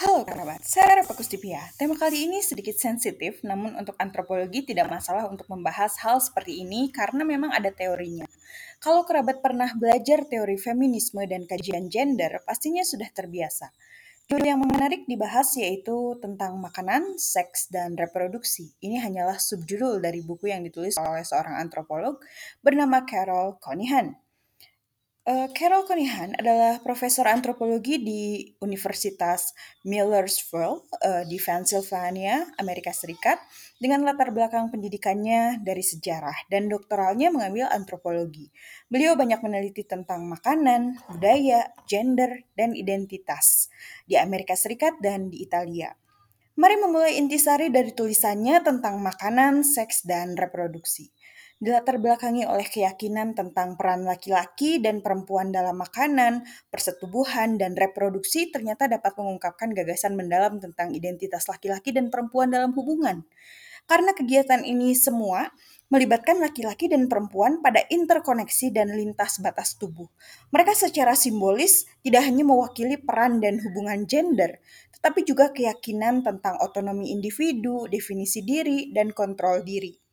Halo kerabat, saya Rara Kustipia. Tema kali ini sedikit sensitif, namun untuk antropologi tidak masalah untuk membahas hal seperti ini karena memang ada teorinya. Kalau kerabat pernah belajar teori feminisme dan kajian gender, pastinya sudah terbiasa. Teori yang menarik dibahas yaitu tentang makanan, seks, dan reproduksi. Ini hanyalah subjudul dari buku yang ditulis oleh seorang antropolog bernama Carol Conihan. Uh, Carol Conihan adalah profesor antropologi di Universitas Millersville uh, di Pennsylvania, Amerika Serikat, dengan latar belakang pendidikannya dari sejarah dan doktoralnya mengambil antropologi. Beliau banyak meneliti tentang makanan, budaya, gender, dan identitas di Amerika Serikat dan di Italia. Mari memulai intisari dari tulisannya tentang makanan, seks, dan reproduksi dilatar belakangi oleh keyakinan tentang peran laki-laki dan perempuan dalam makanan, persetubuhan, dan reproduksi ternyata dapat mengungkapkan gagasan mendalam tentang identitas laki-laki dan perempuan dalam hubungan. Karena kegiatan ini semua melibatkan laki-laki dan perempuan pada interkoneksi dan lintas batas tubuh. Mereka secara simbolis tidak hanya mewakili peran dan hubungan gender, tetapi juga keyakinan tentang otonomi individu, definisi diri, dan kontrol diri.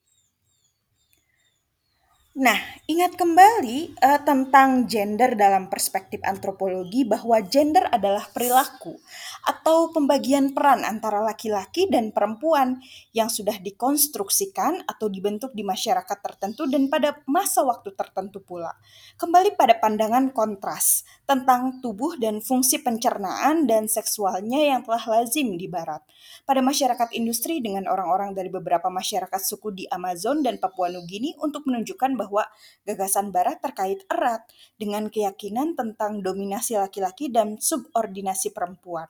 Nah, ingat kembali uh, tentang gender dalam perspektif antropologi bahwa gender adalah perilaku atau pembagian peran antara laki-laki dan perempuan yang sudah dikonstruksikan atau dibentuk di masyarakat tertentu dan pada masa waktu tertentu pula. Kembali pada pandangan kontras tentang tubuh dan fungsi pencernaan dan seksualnya yang telah lazim di barat. Pada masyarakat industri dengan orang-orang dari beberapa masyarakat suku di Amazon dan Papua Nugini untuk menunjukkan bahwa bahwa gagasan Barat terkait erat dengan keyakinan tentang dominasi laki-laki dan subordinasi perempuan.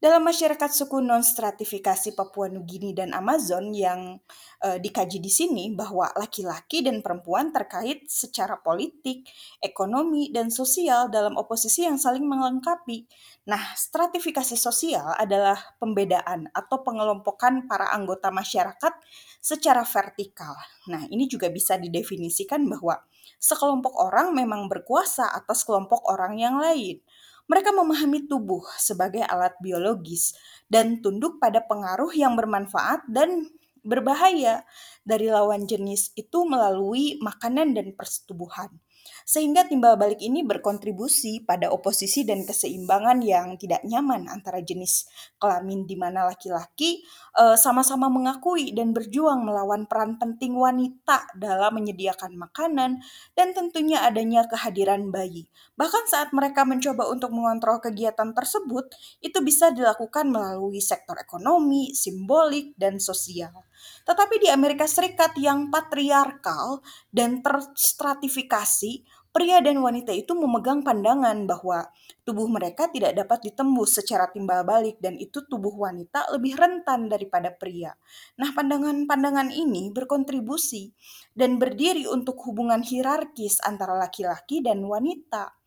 Dalam masyarakat suku non-stratifikasi Papua Nugini dan Amazon yang e, dikaji di sini bahwa laki-laki dan perempuan terkait secara politik, ekonomi, dan sosial dalam oposisi yang saling melengkapi. Nah, stratifikasi sosial adalah pembedaan atau pengelompokan para anggota masyarakat secara vertikal. Nah, ini juga bisa didefinisikan bahwa sekelompok orang memang berkuasa atas kelompok orang yang lain. Mereka memahami tubuh sebagai alat biologis dan tunduk pada pengaruh yang bermanfaat dan berbahaya dari lawan jenis itu melalui makanan dan persetubuhan. Sehingga timbal balik ini berkontribusi pada oposisi dan keseimbangan yang tidak nyaman antara jenis kelamin di mana laki-laki uh, sama-sama mengakui dan berjuang melawan peran penting wanita dalam menyediakan makanan dan tentunya adanya kehadiran bayi. Bahkan saat mereka mencoba untuk mengontrol kegiatan tersebut, itu bisa dilakukan melalui sektor ekonomi, simbolik, dan sosial. Tetapi di Amerika Serikat yang patriarkal dan terstratifikasi, pria dan wanita itu memegang pandangan bahwa tubuh mereka tidak dapat ditembus secara timbal balik dan itu tubuh wanita lebih rentan daripada pria. Nah, pandangan-pandangan ini berkontribusi dan berdiri untuk hubungan hierarkis antara laki-laki dan wanita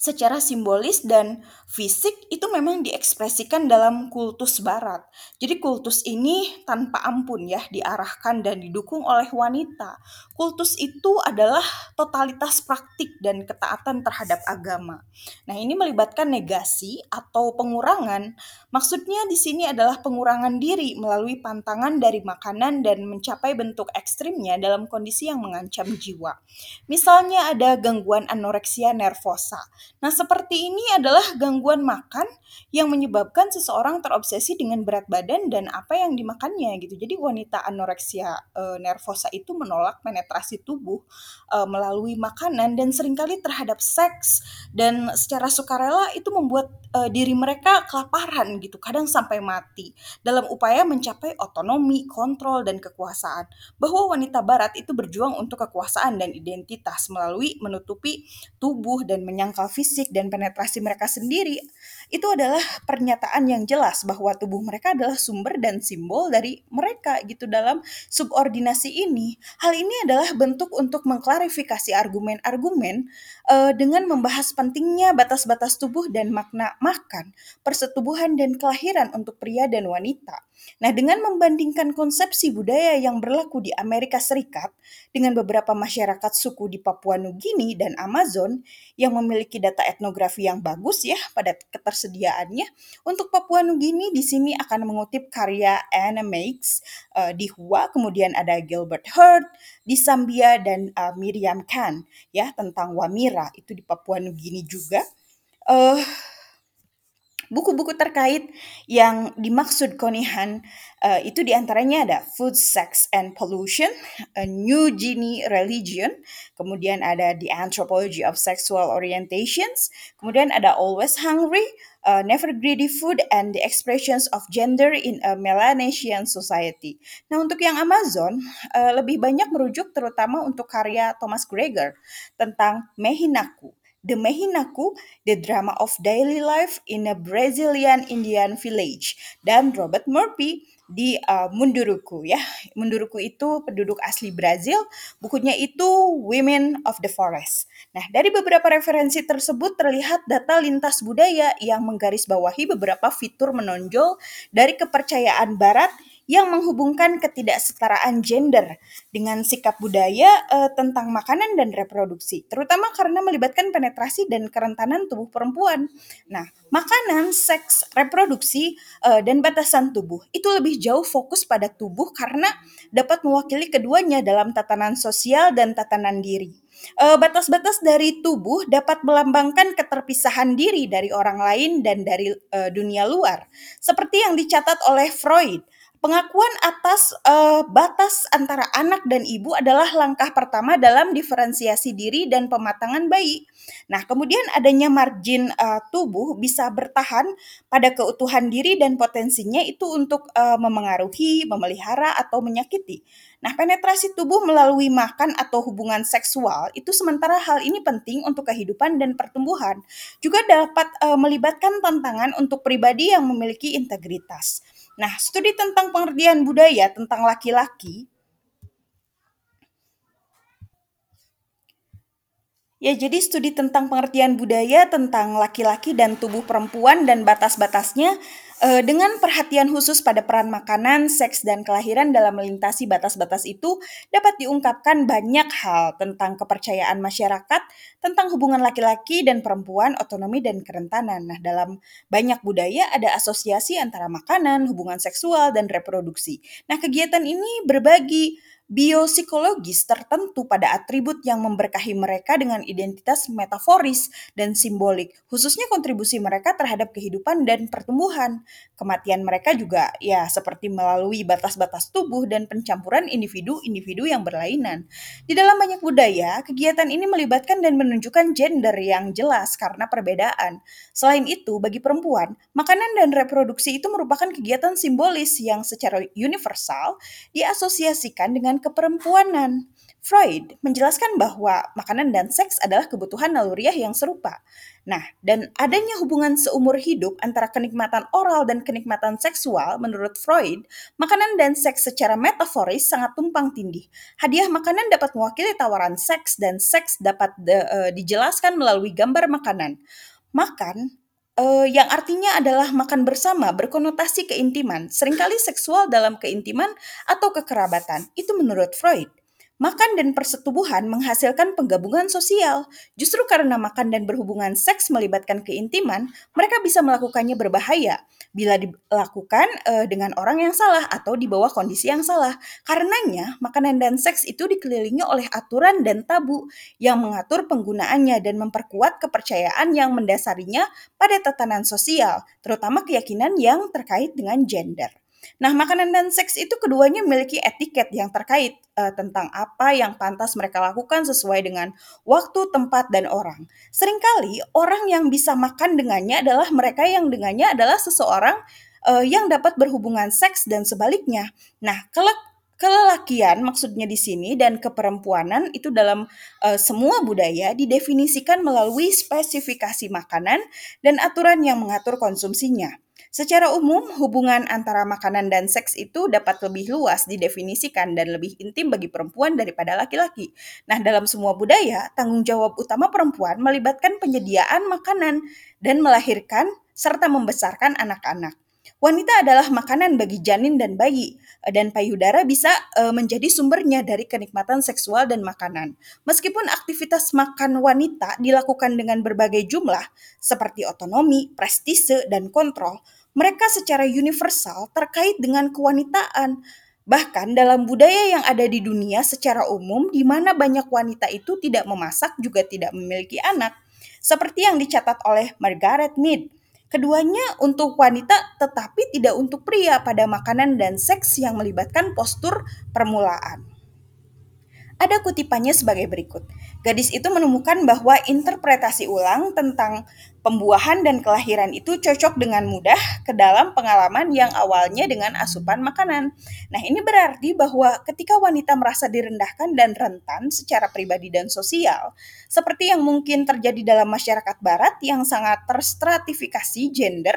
secara simbolis dan fisik itu memang diekspresikan dalam kultus barat. Jadi kultus ini tanpa ampun ya diarahkan dan didukung oleh wanita. Kultus itu adalah totalitas praktik dan ketaatan terhadap agama. Nah, ini melibatkan negasi atau pengurangan. Maksudnya di sini adalah pengurangan diri melalui pantangan dari makanan dan mencapai bentuk ekstrimnya dalam kondisi yang mengancam jiwa. Misalnya ada gangguan anoreksia nervosa Nah, seperti ini adalah gangguan makan yang menyebabkan seseorang terobsesi dengan berat badan dan apa yang dimakannya gitu. Jadi wanita anoreksia e, nervosa itu menolak penetrasi tubuh e, melalui makanan dan sering kali terhadap seks dan secara sukarela itu membuat e, diri mereka kelaparan gitu, kadang sampai mati dalam upaya mencapai otonomi, kontrol dan kekuasaan. Bahwa wanita barat itu berjuang untuk kekuasaan dan identitas melalui menutupi tubuh dan menyangkal fisik fisik dan penetrasi mereka sendiri itu adalah pernyataan yang jelas bahwa tubuh mereka adalah sumber dan simbol dari mereka gitu dalam subordinasi ini. Hal ini adalah bentuk untuk mengklarifikasi argumen-argumen uh, dengan membahas pentingnya batas-batas tubuh dan makna makan, persetubuhan, dan kelahiran untuk pria dan wanita. Nah, dengan membandingkan konsepsi budaya yang berlaku di Amerika Serikat dengan beberapa masyarakat suku di Papua Nugini dan Amazon yang memiliki data etnografi yang bagus ya pada ketersediaannya, untuk Papua Nugini di sini akan mengutip karya Anna Meeks uh, di Hua, kemudian ada Gilbert Hurt di Zambia dan uh, Miriam Khan ya tentang Wamira itu di Papua Nugini juga. Uh, Buku-buku terkait yang dimaksud Konihan uh, itu di antaranya ada Food, Sex, and Pollution, A New Genie Religion, kemudian ada The Anthropology of Sexual Orientations, kemudian ada Always Hungry, uh, Never Greedy Food, and The Expressions of Gender in a Melanesian Society. Nah untuk yang Amazon, uh, lebih banyak merujuk terutama untuk karya Thomas Gregor tentang Mehinaku. The Mehinaku, The Drama of Daily Life in a Brazilian Indian Village, dan Robert Murphy di uh, Munduruku ya. Munduruku itu penduduk asli Brazil, bukunya itu Women of the Forest. Nah, dari beberapa referensi tersebut terlihat data lintas budaya yang menggarisbawahi beberapa fitur menonjol dari kepercayaan barat yang menghubungkan ketidaksetaraan gender dengan sikap budaya uh, tentang makanan dan reproduksi, terutama karena melibatkan penetrasi dan kerentanan tubuh perempuan. Nah, makanan, seks, reproduksi, uh, dan batasan tubuh itu lebih jauh fokus pada tubuh karena dapat mewakili keduanya dalam tatanan sosial dan tatanan diri. Batas-batas uh, dari tubuh dapat melambangkan keterpisahan diri dari orang lain dan dari dunia luar, seperti yang dicatat oleh Freud Pengakuan atas uh, batas antara anak dan ibu adalah langkah pertama dalam diferensiasi diri dan pematangan bayi. Nah, kemudian adanya margin uh, tubuh bisa bertahan pada keutuhan diri dan potensinya itu untuk uh, memengaruhi, memelihara atau menyakiti. Nah, penetrasi tubuh melalui makan atau hubungan seksual itu sementara hal ini penting untuk kehidupan dan pertumbuhan. Juga dapat uh, melibatkan tantangan untuk pribadi yang memiliki integritas. Nah, studi tentang pengertian budaya tentang laki-laki. Ya, jadi studi tentang pengertian budaya tentang laki-laki dan tubuh perempuan dan batas-batasnya uh, dengan perhatian khusus pada peran makanan, seks, dan kelahiran dalam melintasi batas-batas itu dapat diungkapkan banyak hal tentang kepercayaan masyarakat, tentang hubungan laki-laki dan perempuan, otonomi, dan kerentanan. Nah, dalam banyak budaya ada asosiasi antara makanan, hubungan seksual, dan reproduksi. Nah, kegiatan ini berbagi biopsikologis tertentu pada atribut yang memberkahi mereka dengan identitas metaforis dan simbolik, khususnya kontribusi mereka terhadap kehidupan dan pertumbuhan. Kematian mereka juga ya seperti melalui batas-batas tubuh dan pencampuran individu-individu yang berlainan. Di dalam banyak budaya, kegiatan ini melibatkan dan menunjukkan gender yang jelas karena perbedaan. Selain itu, bagi perempuan, makanan dan reproduksi itu merupakan kegiatan simbolis yang secara universal diasosiasikan dengan keperempuanan. Freud menjelaskan bahwa makanan dan seks adalah kebutuhan naluriah yang serupa. Nah, dan adanya hubungan seumur hidup antara kenikmatan oral dan kenikmatan seksual menurut Freud, makanan dan seks secara metaforis sangat tumpang tindih. Hadiah makanan dapat mewakili tawaran seks dan seks dapat de, uh, dijelaskan melalui gambar makanan. Makan uh, yang artinya adalah makan bersama berkonotasi keintiman, sering kali seksual dalam keintiman atau kekerabatan. Itu menurut Freud. Makan dan persetubuhan menghasilkan penggabungan sosial. Justru karena makan dan berhubungan seks melibatkan keintiman, mereka bisa melakukannya berbahaya bila dilakukan uh, dengan orang yang salah atau di bawah kondisi yang salah. Karenanya, makanan dan seks itu dikelilingi oleh aturan dan tabu yang mengatur penggunaannya dan memperkuat kepercayaan yang mendasarinya pada tatanan sosial, terutama keyakinan yang terkait dengan gender. Nah, makanan dan seks itu keduanya memiliki etiket yang terkait uh, tentang apa yang pantas mereka lakukan sesuai dengan waktu, tempat, dan orang. Seringkali orang yang bisa makan dengannya adalah mereka yang dengannya adalah seseorang uh, yang dapat berhubungan seks dan sebaliknya. Nah, kalau kelelakian maksudnya di sini dan keperempuanan itu dalam uh, semua budaya didefinisikan melalui spesifikasi makanan dan aturan yang mengatur konsumsinya. Secara umum, hubungan antara makanan dan seks itu dapat lebih luas didefinisikan dan lebih intim bagi perempuan daripada laki-laki. Nah, dalam semua budaya, tanggung jawab utama perempuan melibatkan penyediaan makanan dan melahirkan serta membesarkan anak-anak. Wanita adalah makanan bagi janin dan bayi, dan payudara bisa uh, menjadi sumbernya dari kenikmatan seksual dan makanan. Meskipun aktivitas makan wanita dilakukan dengan berbagai jumlah, seperti otonomi, prestise, dan kontrol, mereka secara universal terkait dengan kewanitaan. Bahkan dalam budaya yang ada di dunia secara umum, di mana banyak wanita itu tidak memasak juga tidak memiliki anak, seperti yang dicatat oleh Margaret Mead Keduanya untuk wanita tetapi tidak untuk pria pada makanan dan seks yang melibatkan postur permulaan. Ada kutipannya sebagai berikut. Gadis itu menemukan bahwa interpretasi ulang tentang pembuahan dan kelahiran itu cocok dengan mudah ke dalam pengalaman yang awalnya dengan asupan makanan. Nah, ini berarti bahwa ketika wanita merasa direndahkan dan rentan secara pribadi dan sosial, seperti yang mungkin terjadi dalam masyarakat barat yang sangat terstratifikasi gender,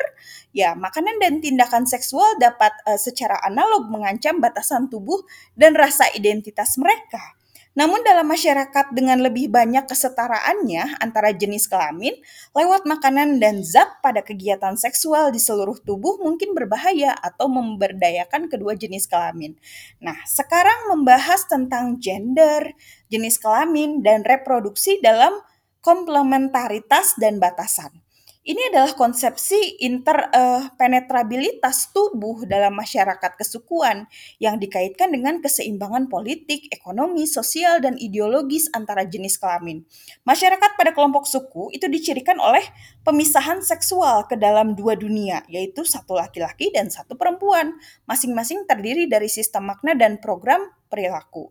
ya makanan dan tindakan seksual dapat uh, secara analog mengancam batasan tubuh dan rasa identitas mereka. Namun dalam masyarakat dengan lebih banyak kesetaraannya antara jenis kelamin, lewat makanan dan zat pada kegiatan seksual di seluruh tubuh mungkin berbahaya atau memberdayakan kedua jenis kelamin. Nah, sekarang membahas tentang gender, jenis kelamin, dan reproduksi dalam komplementaritas dan batasan. Ini adalah konsepsi interpenetrabilitas uh, tubuh dalam masyarakat kesukuan yang dikaitkan dengan keseimbangan politik, ekonomi, sosial, dan ideologis antara jenis kelamin. Masyarakat pada kelompok suku itu dicirikan oleh pemisahan seksual ke dalam dua dunia, yaitu satu laki-laki dan satu perempuan, masing-masing terdiri dari sistem makna dan program perilaku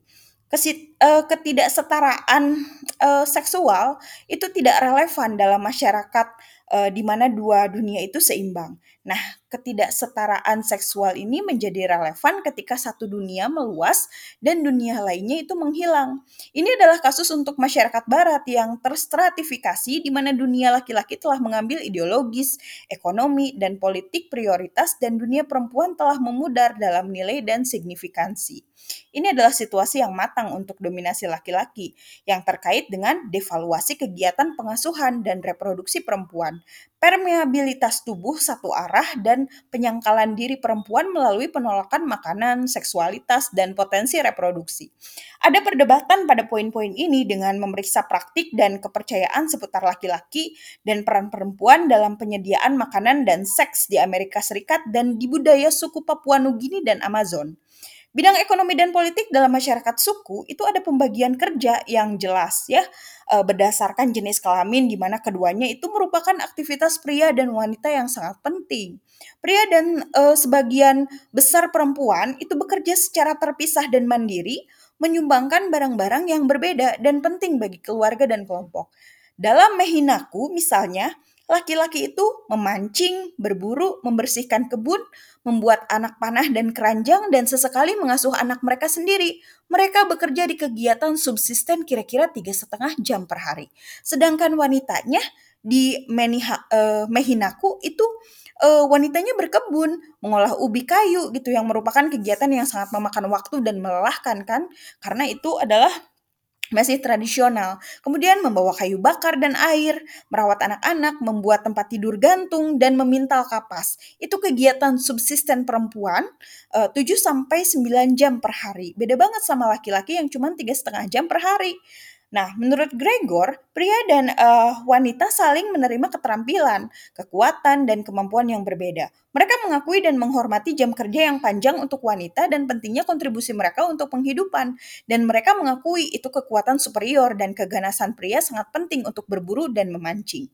uh, ketidaksetaraan uh, seksual itu tidak relevan dalam masyarakat uh, di mana dua dunia itu seimbang. Nah, ketidaksetaraan seksual ini menjadi relevan ketika satu dunia meluas dan dunia lainnya itu menghilang. Ini adalah kasus untuk masyarakat barat yang terstratifikasi di mana dunia laki-laki telah mengambil ideologis, ekonomi, dan politik prioritas dan dunia perempuan telah memudar dalam nilai dan signifikansi. Ini adalah situasi yang matang untuk dominasi laki-laki yang terkait dengan devaluasi kegiatan pengasuhan dan reproduksi perempuan, permeabilitas tubuh satu arah, dan penyangkalan diri perempuan melalui penolakan makanan, seksualitas, dan potensi reproduksi. Ada perdebatan pada poin-poin ini dengan memeriksa praktik dan kepercayaan seputar laki-laki dan peran perempuan dalam penyediaan makanan dan seks di Amerika Serikat dan di budaya suku Papua Nugini dan Amazon. Bidang ekonomi dan politik dalam masyarakat suku itu ada pembagian kerja yang jelas ya e, berdasarkan jenis kelamin di mana keduanya itu merupakan aktivitas pria dan wanita yang sangat penting. Pria dan e, sebagian besar perempuan itu bekerja secara terpisah dan mandiri, menyumbangkan barang-barang yang berbeda dan penting bagi keluarga dan kelompok. Dalam Mehinaku misalnya, laki-laki itu memancing, berburu, membersihkan kebun, membuat anak panah dan keranjang, dan sesekali mengasuh anak mereka sendiri. Mereka bekerja di kegiatan subsisten kira-kira tiga setengah jam per hari. Sedangkan wanitanya di Meniha, uh, Mehinaku itu uh, wanitanya berkebun, mengolah ubi kayu gitu yang merupakan kegiatan yang sangat memakan waktu dan melelahkan kan karena itu adalah masih tradisional. Kemudian membawa kayu bakar dan air, merawat anak-anak, membuat tempat tidur gantung, dan memintal kapas. Itu kegiatan subsisten perempuan uh, 7 sampai 9 jam per hari. Beda banget sama laki-laki yang cuma tiga setengah jam per hari. Nah, menurut Gregor, pria dan uh, wanita saling menerima keterampilan, kekuatan, dan kemampuan yang berbeda. Mereka mengakui dan menghormati jam kerja yang panjang untuk wanita dan pentingnya kontribusi mereka untuk penghidupan. Dan mereka mengakui itu kekuatan superior dan keganasan pria sangat penting untuk berburu dan memancing.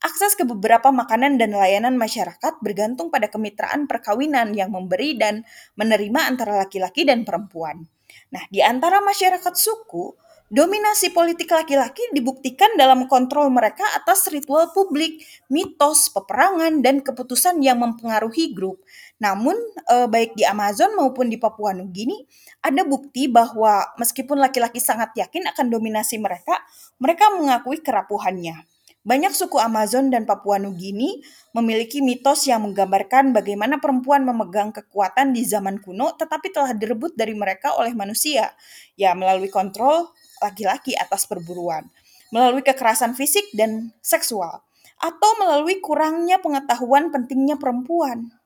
Akses ke beberapa makanan dan layanan masyarakat bergantung pada kemitraan perkawinan yang memberi dan menerima antara laki-laki dan perempuan. Nah, di antara masyarakat suku, Dominasi politik laki-laki dibuktikan dalam kontrol mereka atas ritual publik, mitos, peperangan, dan keputusan yang mempengaruhi grup. Namun, eh, baik di Amazon maupun di Papua Nugini, ada bukti bahwa meskipun laki-laki sangat yakin akan dominasi mereka, mereka mengakui kerapuhannya. Banyak suku Amazon dan Papua Nugini memiliki mitos yang menggambarkan bagaimana perempuan memegang kekuatan di zaman kuno, tetapi telah direbut dari mereka oleh manusia, ya melalui kontrol laki-laki atas perburuan melalui kekerasan fisik dan seksual. atau melalui kurangnya pengetahuan pentingnya perempuan.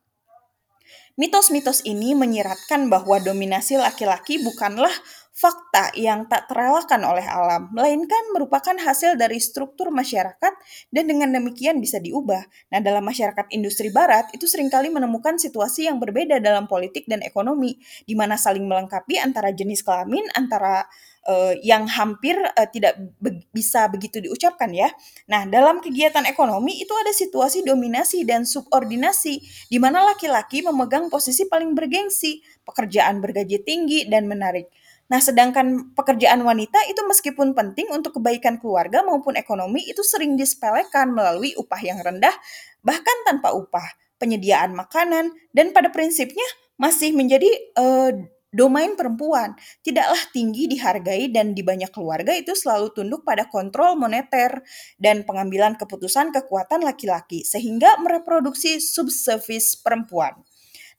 Mitos-mitos ini menyiratkan bahwa dominasi laki-laki bukanlah fakta yang tak terelakkan oleh alam, melainkan merupakan hasil dari struktur masyarakat dan dengan demikian bisa diubah. Nah, dalam masyarakat industri barat itu sering kali menemukan situasi yang berbeda dalam politik dan ekonomi, di mana saling melengkapi antara jenis kelamin, antara uh, yang hampir uh, tidak be bisa begitu diucapkan ya. Nah, dalam kegiatan ekonomi itu ada situasi dominasi dan subordinasi di mana laki-laki memegang posisi paling bergengsi, pekerjaan bergaji tinggi dan menarik. Nah, sedangkan pekerjaan wanita itu meskipun penting untuk kebaikan keluarga maupun ekonomi itu sering disepelekan melalui upah yang rendah, bahkan tanpa upah, penyediaan makanan, dan pada prinsipnya masih menjadi uh, domain perempuan. Tidaklah tinggi dihargai dan di banyak keluarga itu selalu tunduk pada kontrol moneter dan pengambilan keputusan kekuatan laki-laki sehingga mereproduksi subservis perempuan.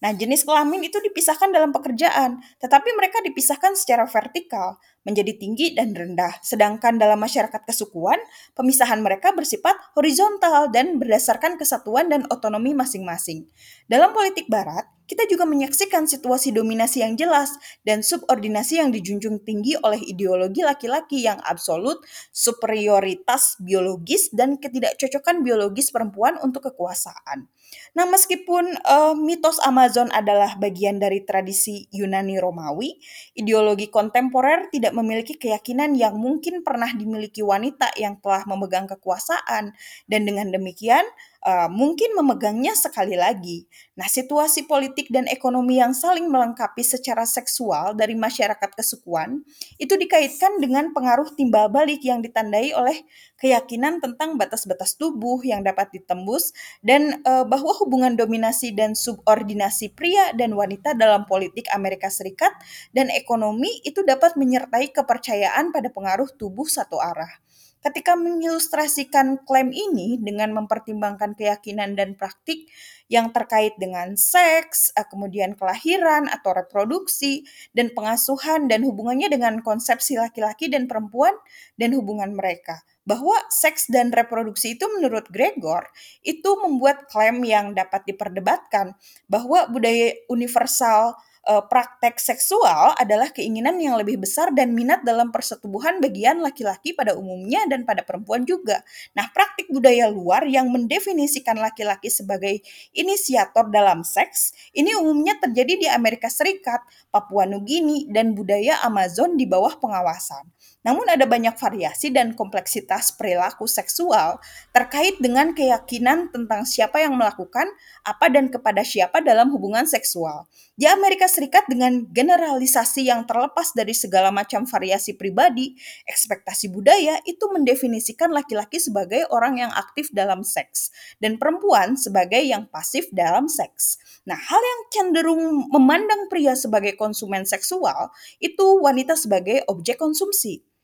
Nah, jenis kelamin itu dipisahkan dalam pekerjaan, tetapi mereka dipisahkan secara vertikal, menjadi tinggi dan rendah. Sedangkan dalam masyarakat kesukuan, pemisahan mereka bersifat horizontal dan berdasarkan kesatuan dan otonomi masing-masing. Dalam politik barat, kita juga menyaksikan situasi dominasi yang jelas dan subordinasi yang dijunjung tinggi oleh ideologi laki-laki yang absolut, superioritas biologis, dan ketidakcocokan biologis perempuan untuk kekuasaan. Nah, meskipun uh, mitos Amazon adalah bagian dari tradisi Yunani Romawi, ideologi kontemporer tidak memiliki keyakinan yang mungkin pernah dimiliki wanita yang telah memegang kekuasaan, dan dengan demikian uh, mungkin memegangnya sekali lagi. Nah, situasi politik dan ekonomi yang saling melengkapi secara seksual dari masyarakat kesukuan itu dikaitkan dengan pengaruh timbal balik yang ditandai oleh keyakinan tentang batas-batas tubuh yang dapat ditembus dan uh, bahwa hubungan dominasi dan subordinasi pria dan wanita dalam politik Amerika Serikat dan ekonomi itu dapat menyertai kepercayaan pada pengaruh tubuh satu arah. Ketika mengilustrasikan klaim ini dengan mempertimbangkan keyakinan dan praktik yang terkait dengan seks, eh, kemudian kelahiran atau reproduksi, dan pengasuhan dan hubungannya dengan konsepsi laki-laki dan perempuan dan hubungan mereka. Bahwa seks dan reproduksi itu menurut Gregor itu membuat klaim yang dapat diperdebatkan bahwa budaya universal uh, praktek seksual adalah keinginan yang lebih besar dan minat dalam persetubuhan bagian laki-laki pada umumnya dan pada perempuan juga. Nah, praktik budaya luar yang mendefinisikan laki-laki sebagai inisiator dalam seks ini umumnya terjadi di Amerika Serikat, Papua Nugini, dan budaya Amazon di bawah pengawasan. Namun ada banyak variasi dan kompleksitas perilaku seksual terkait dengan keyakinan tentang siapa yang melakukan apa dan kepada siapa dalam hubungan seksual. Di Amerika Serikat dengan generalisasi yang terlepas dari segala macam variasi pribadi, ekspektasi budaya itu mendefinisikan laki-laki sebagai orang yang aktif dalam seks dan perempuan sebagai yang pasif dalam seks. Nah, hal yang cenderung memandang pria sebagai konsumen seksual itu wanita sebagai objek konsumsi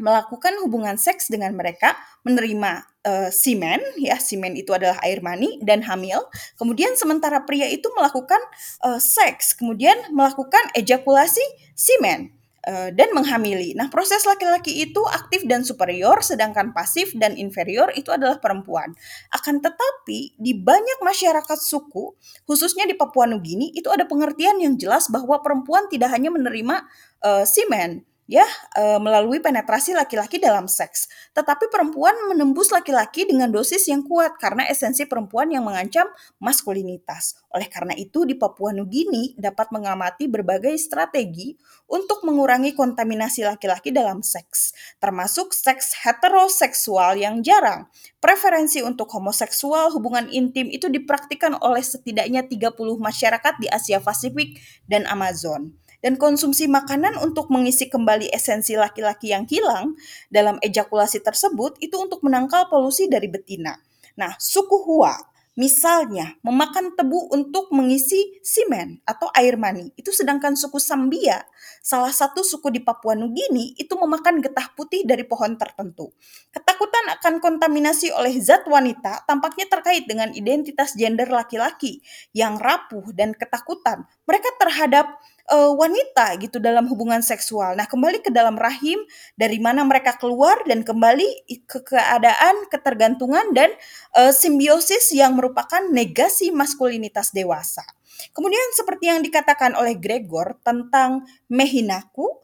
melakukan hubungan seks dengan mereka, menerima uh, simen, ya simen itu adalah air mani dan hamil. Kemudian sementara pria itu melakukan uh, seks, kemudian melakukan ejakulasi simen uh, dan menghamili. Nah, proses laki-laki itu aktif dan superior, sedangkan pasif dan inferior itu adalah perempuan. Akan tetapi di banyak masyarakat suku, khususnya di Papua Nugini, itu ada pengertian yang jelas bahwa perempuan tidak hanya menerima uh, simen, ya e, melalui penetrasi laki-laki dalam seks. Tetapi perempuan menembus laki-laki dengan dosis yang kuat karena esensi perempuan yang mengancam maskulinitas. Oleh karena itu di Papua Nugini dapat mengamati berbagai strategi untuk mengurangi kontaminasi laki-laki dalam seks, termasuk seks heteroseksual yang jarang. Preferensi untuk homoseksual hubungan intim itu dipraktikkan oleh setidaknya 30 masyarakat di Asia Pasifik dan Amazon dan konsumsi makanan untuk mengisi kembali esensi laki-laki yang hilang dalam ejakulasi tersebut itu untuk menangkal polusi dari betina. Nah, suku Hua Misalnya, memakan tebu untuk mengisi simen atau air mani. Itu sedangkan suku Sambia, salah satu suku di Papua Nugini, itu memakan getah putih dari pohon tertentu. Ketakutan akan kontaminasi oleh zat wanita tampaknya terkait dengan identitas gender laki-laki yang rapuh dan ketakutan mereka terhadap uh, wanita gitu dalam hubungan seksual. Nah, kembali ke dalam rahim dari mana mereka keluar dan kembali ke keadaan ketergantungan dan uh, simbiosis yang merupakan negasi maskulinitas dewasa. Kemudian seperti yang dikatakan oleh Gregor tentang Mehinaku,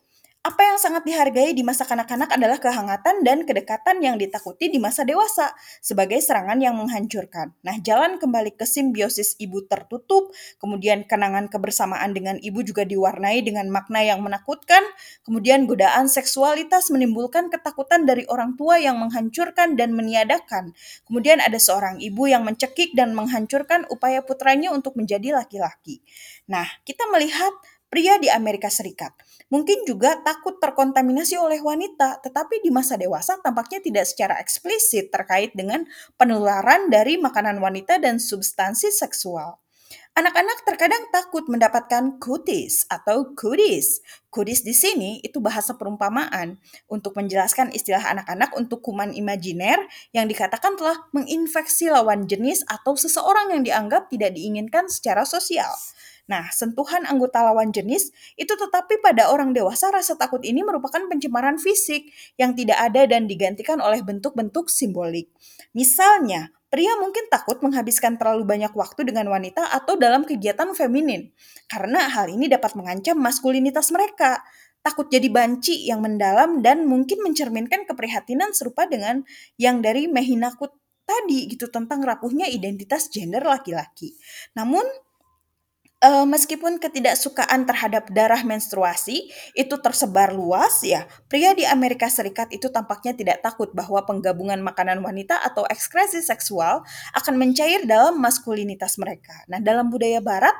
apa yang sangat dihargai di masa kanak-kanak adalah kehangatan dan kedekatan yang ditakuti di masa dewasa sebagai serangan yang menghancurkan. Nah, jalan kembali ke simbiosis ibu tertutup, kemudian kenangan kebersamaan dengan ibu juga diwarnai dengan makna yang menakutkan, kemudian godaan seksualitas menimbulkan ketakutan dari orang tua yang menghancurkan dan meniadakan. Kemudian ada seorang ibu yang mencekik dan menghancurkan upaya putranya untuk menjadi laki-laki. Nah, kita melihat pria di Amerika Serikat mungkin juga takut terkontaminasi oleh wanita, tetapi di masa dewasa tampaknya tidak secara eksplisit terkait dengan penularan dari makanan wanita dan substansi seksual. Anak-anak terkadang takut mendapatkan cooties atau goodies. Goodies di sini itu bahasa perumpamaan untuk menjelaskan istilah anak-anak untuk kuman imajiner yang dikatakan telah menginfeksi lawan jenis atau seseorang yang dianggap tidak diinginkan secara sosial. Nah, sentuhan anggota lawan jenis itu tetapi pada orang dewasa rasa takut ini merupakan pencemaran fisik yang tidak ada dan digantikan oleh bentuk-bentuk simbolik. Misalnya, pria mungkin takut menghabiskan terlalu banyak waktu dengan wanita atau dalam kegiatan feminin karena hal ini dapat mengancam maskulinitas mereka. Takut jadi banci yang mendalam dan mungkin mencerminkan keprihatinan serupa dengan yang dari Mehinakut tadi gitu tentang rapuhnya identitas gender laki-laki. Namun Uh, meskipun ketidaksukaan terhadap darah menstruasi itu tersebar luas ya, pria di Amerika Serikat itu tampaknya tidak takut bahwa penggabungan makanan wanita atau ekskresi seksual akan mencair dalam maskulinitas mereka. Nah, dalam budaya barat,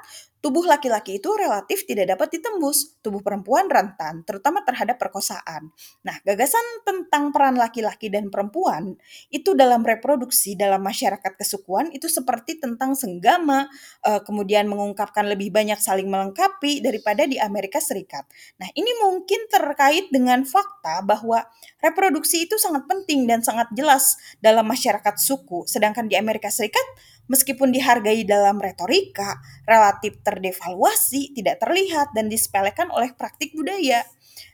tubuh laki-laki itu relatif tidak dapat ditembus, tubuh perempuan rentan, terutama terhadap perkosaan. Nah, gagasan tentang peran laki-laki dan perempuan itu dalam reproduksi dalam masyarakat kesukuan itu seperti tentang senggama, eh, kemudian mengungkapkan lebih banyak saling melengkapi daripada di Amerika Serikat. Nah, ini mungkin terkait dengan fakta bahwa reproduksi itu sangat penting dan sangat jelas dalam masyarakat suku, sedangkan di Amerika Serikat meskipun dihargai dalam retorika, relatif terdevaluasi, tidak terlihat dan disepelekan oleh praktik budaya.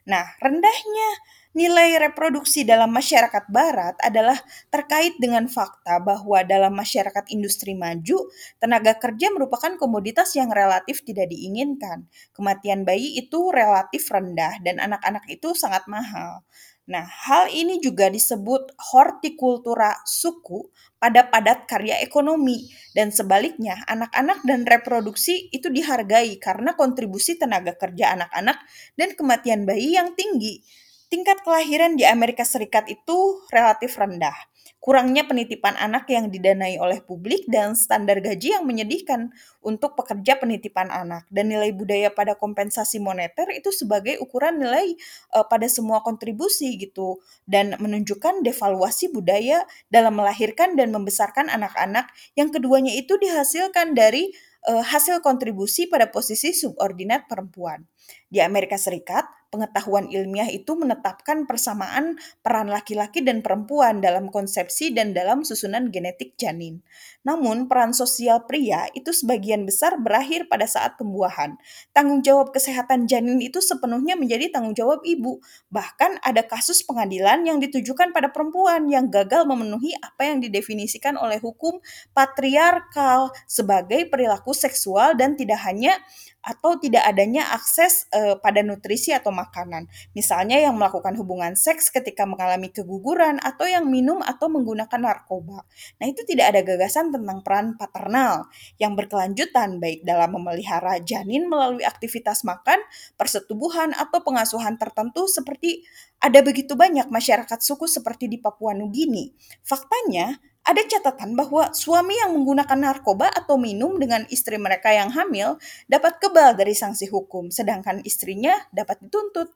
Nah, rendahnya nilai reproduksi dalam masyarakat barat adalah terkait dengan fakta bahwa dalam masyarakat industri maju, tenaga kerja merupakan komoditas yang relatif tidak diinginkan. Kematian bayi itu relatif rendah dan anak-anak itu sangat mahal. Nah, hal ini juga disebut hortikultura suku pada padat karya ekonomi dan sebaliknya anak-anak dan reproduksi itu dihargai karena kontribusi tenaga kerja anak-anak dan kematian bayi yang tinggi. Tingkat kelahiran di Amerika Serikat itu relatif rendah. Kurangnya penitipan anak yang didanai oleh publik dan standar gaji yang menyedihkan untuk pekerja penitipan anak. Dan nilai budaya pada kompensasi moneter itu sebagai ukuran nilai uh, pada semua kontribusi gitu. Dan menunjukkan devaluasi budaya dalam melahirkan dan membesarkan anak-anak. Yang keduanya itu dihasilkan dari uh, hasil kontribusi pada posisi subordinat perempuan. Di Amerika Serikat, pengetahuan ilmiah itu menetapkan persamaan peran laki-laki dan perempuan dalam konsepsi dan dalam susunan genetik janin. Namun, peran sosial pria itu sebagian besar berakhir pada saat pembuahan. Tanggung jawab kesehatan janin itu sepenuhnya menjadi tanggung jawab ibu. Bahkan ada kasus pengadilan yang ditujukan pada perempuan yang gagal memenuhi apa yang didefinisikan oleh hukum patriarkal sebagai perilaku seksual dan tidak hanya atau tidak adanya akses uh, pada nutrisi atau makanan. Misalnya yang melakukan hubungan seks ketika mengalami keguguran atau yang minum atau menggunakan narkoba. Nah, itu tidak ada gagasan tentang peran paternal yang berkelanjutan baik dalam memelihara janin melalui aktivitas makan, persetubuhan atau pengasuhan tertentu seperti ada begitu banyak masyarakat suku seperti di Papua Nugini. Faktanya, ada catatan bahwa suami yang menggunakan narkoba atau minum dengan istri mereka yang hamil dapat kebal dari sanksi hukum, sedangkan istrinya dapat dituntut.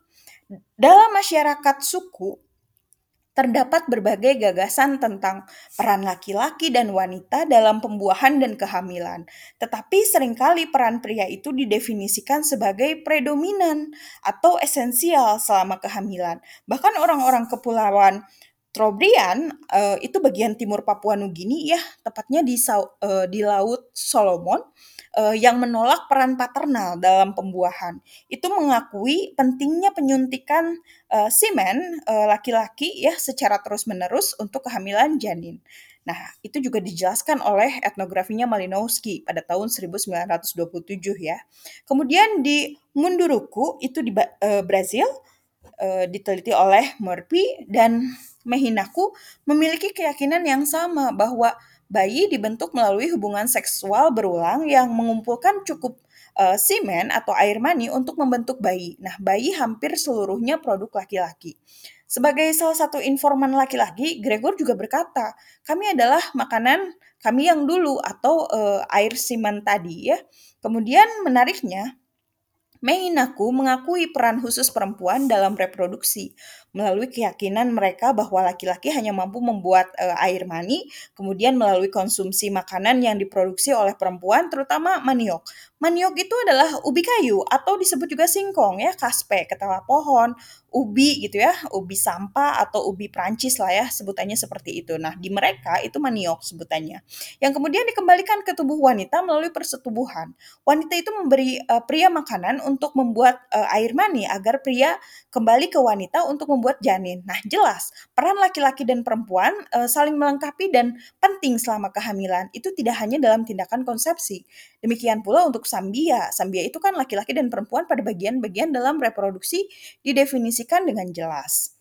Dalam masyarakat suku, terdapat berbagai gagasan tentang peran laki-laki dan wanita dalam pembuahan dan kehamilan. Tetapi sering kali peran pria itu didefinisikan sebagai predominan atau esensial selama kehamilan. Bahkan orang-orang kepulauan Trobriand, eee, itu bagian timur Papua Nugini ya, tepatnya di eee, di Laut Solomon, eee, yang menolak peran paternal dalam pembuahan. Itu mengakui pentingnya penyuntikan, eee, semen, eee, laki-laki ya secara terus-menerus untuk kehamilan janin. Nah, itu juga dijelaskan oleh etnografinya Malinowski pada tahun 1927 ya. Kemudian di Munduruku itu di eee, Brazil, eee, diteliti oleh Murphy dan Mehinaku memiliki keyakinan yang sama bahwa bayi dibentuk melalui hubungan seksual berulang yang mengumpulkan cukup uh, semen atau air mani untuk membentuk bayi. Nah, bayi hampir seluruhnya produk laki-laki. Sebagai salah satu informan laki-laki, Gregor juga berkata, "Kami adalah makanan kami yang dulu atau uh, air semen tadi ya." Kemudian menariknya, Meinaku mengakui peran khusus perempuan dalam reproduksi melalui keyakinan mereka bahwa laki-laki hanya mampu membuat e, air mani, kemudian melalui konsumsi makanan yang diproduksi oleh perempuan, terutama maniok. Maniok itu adalah ubi kayu atau disebut juga singkong ya, kaspe, ketela pohon, ubi gitu ya, ubi sampah atau ubi Prancis lah ya, sebutannya seperti itu. Nah, di mereka itu maniok sebutannya. Yang kemudian dikembalikan ke tubuh wanita melalui persetubuhan. Wanita itu memberi uh, pria makanan untuk membuat uh, air mani agar pria kembali ke wanita untuk membuat janin. Nah, jelas peran laki-laki dan perempuan uh, saling melengkapi dan penting selama kehamilan. Itu tidak hanya dalam tindakan konsepsi. Demikian pula untuk sambia. Sambia itu kan laki-laki dan perempuan pada bagian-bagian dalam reproduksi didefinisi didefinisikan dengan jelas.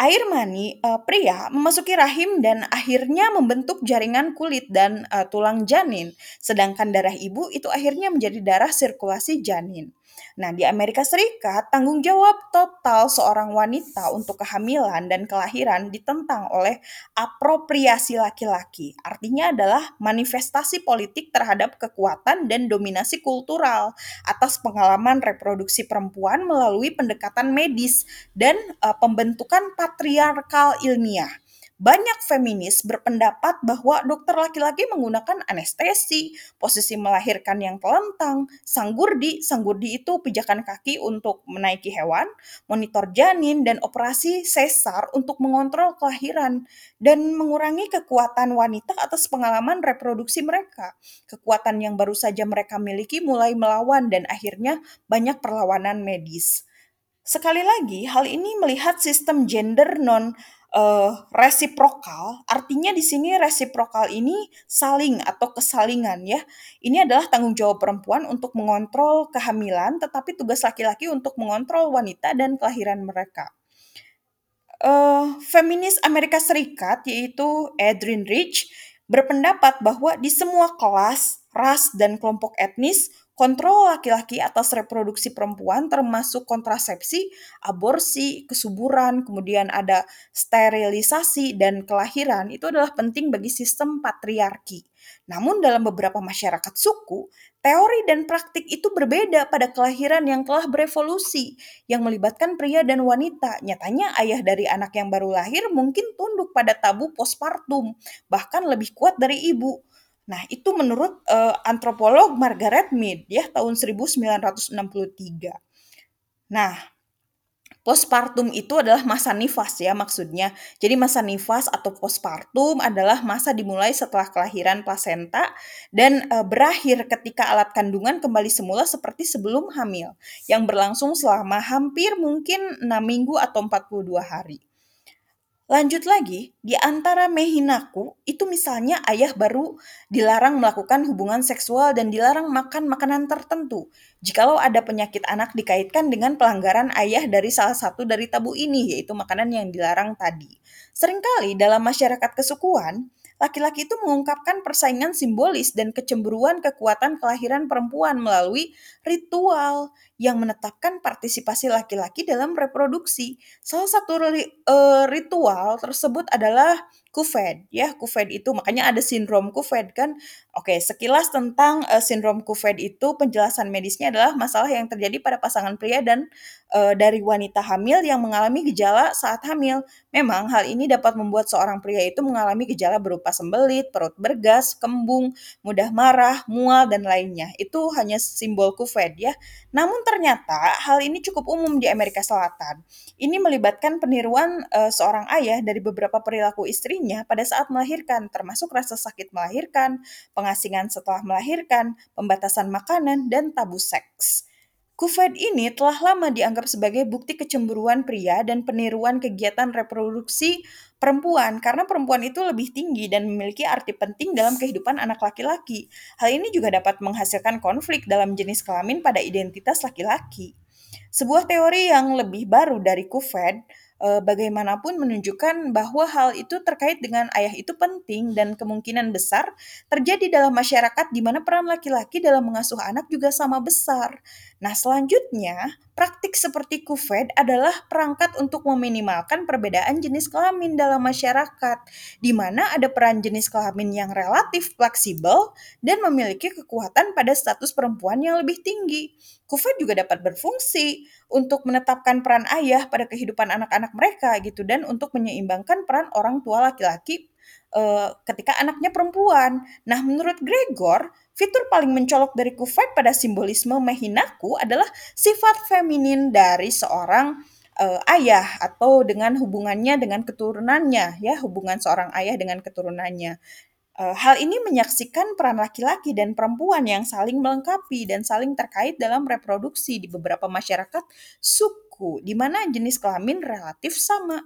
Air mani uh, pria memasuki rahim dan akhirnya membentuk jaringan kulit dan uh, tulang janin, sedangkan darah ibu itu akhirnya menjadi darah sirkulasi janin. Nah, di Amerika Serikat, tanggung jawab total seorang wanita untuk kehamilan dan kelahiran ditentang oleh apropriasi laki-laki. Artinya adalah manifestasi politik terhadap kekuatan dan dominasi kultural atas pengalaman reproduksi perempuan melalui pendekatan medis dan uh, pembentukan patriarkal ilmiah. Banyak feminis berpendapat bahwa dokter laki-laki menggunakan anestesi, posisi melahirkan yang telentang, sanggurdi, sanggurdi itu pijakan kaki untuk menaiki hewan, monitor janin, dan operasi sesar untuk mengontrol kelahiran dan mengurangi kekuatan wanita atas pengalaman reproduksi mereka. Kekuatan yang baru saja mereka miliki mulai melawan dan akhirnya banyak perlawanan medis. Sekali lagi, hal ini melihat sistem gender non uh, resiprokal, artinya di sini resiprokal ini saling atau kesalingan ya. Ini adalah tanggung jawab perempuan untuk mengontrol kehamilan, tetapi tugas laki-laki untuk mengontrol wanita dan kelahiran mereka. Uh, feminis Amerika Serikat yaitu Adrienne Rich berpendapat bahwa di semua kelas, ras, dan kelompok etnis Kontrol laki-laki atas reproduksi perempuan termasuk kontrasepsi, aborsi, kesuburan, kemudian ada sterilisasi dan kelahiran itu adalah penting bagi sistem patriarki. Namun dalam beberapa masyarakat suku, teori dan praktik itu berbeda pada kelahiran yang telah berevolusi, yang melibatkan pria dan wanita. Nyatanya ayah dari anak yang baru lahir mungkin tunduk pada tabu postpartum, bahkan lebih kuat dari ibu. Nah, itu menurut uh, antropolog Margaret Mead ya tahun 1963. Nah, postpartum itu adalah masa nifas ya maksudnya. Jadi masa nifas atau postpartum adalah masa dimulai setelah kelahiran plasenta dan uh, berakhir ketika alat kandungan kembali semula seperti sebelum hamil yang berlangsung selama hampir mungkin 6 minggu atau 42 hari. Lanjut lagi, di antara Mehinaku, itu misalnya ayah baru dilarang melakukan hubungan seksual dan dilarang makan makanan tertentu. Jikalau ada penyakit anak dikaitkan dengan pelanggaran ayah dari salah satu dari tabu ini, yaitu makanan yang dilarang tadi. Seringkali dalam masyarakat kesukuan, laki-laki itu mengungkapkan persaingan simbolis dan kecemburuan kekuatan kelahiran perempuan melalui ritual yang menetapkan partisipasi laki-laki dalam reproduksi. Salah satu uh, ritual tersebut adalah Kuved ya, Kuved itu makanya ada sindrom Kuved kan. Oke, sekilas tentang uh, sindrom Kuved itu penjelasan medisnya adalah masalah yang terjadi pada pasangan pria dan uh, dari wanita hamil yang mengalami gejala saat hamil. Memang hal ini dapat membuat seorang pria itu mengalami gejala berupa sembelit, perut bergas, kembung, mudah marah, mual dan lainnya. Itu hanya simbol Kuved ya. Namun ternyata hal ini cukup umum di Amerika Selatan. Ini melibatkan peniruan uh, seorang ayah dari beberapa perilaku istri dirinya pada saat melahirkan, termasuk rasa sakit melahirkan, pengasingan setelah melahirkan, pembatasan makanan, dan tabu seks. Kuved ini telah lama dianggap sebagai bukti kecemburuan pria dan peniruan kegiatan reproduksi perempuan karena perempuan itu lebih tinggi dan memiliki arti penting dalam kehidupan anak laki-laki. Hal ini juga dapat menghasilkan konflik dalam jenis kelamin pada identitas laki-laki. Sebuah teori yang lebih baru dari Kuved uh, bagaimanapun menunjukkan bahwa hal itu terkait dengan ayah itu penting dan kemungkinan besar terjadi dalam masyarakat di mana peran laki-laki dalam mengasuh anak juga sama besar. Nah, selanjutnya, praktik seperti kuved adalah perangkat untuk meminimalkan perbedaan jenis kelamin dalam masyarakat, di mana ada peran jenis kelamin yang relatif fleksibel dan memiliki kekuatan pada status perempuan yang lebih tinggi. Kuved juga dapat berfungsi untuk menetapkan peran ayah pada kehidupan anak-anak mereka gitu dan untuk menyeimbangkan peran orang tua laki-laki uh, ketika anaknya perempuan. Nah, menurut Gregor, fitur paling mencolok dari Kuvait pada simbolisme Mehinaku adalah sifat feminin dari seorang uh, ayah atau dengan hubungannya dengan keturunannya ya, hubungan seorang ayah dengan keturunannya. Uh, hal ini menyaksikan peran laki-laki dan perempuan yang saling melengkapi dan saling terkait dalam reproduksi di beberapa masyarakat suku, di mana jenis kelamin relatif sama.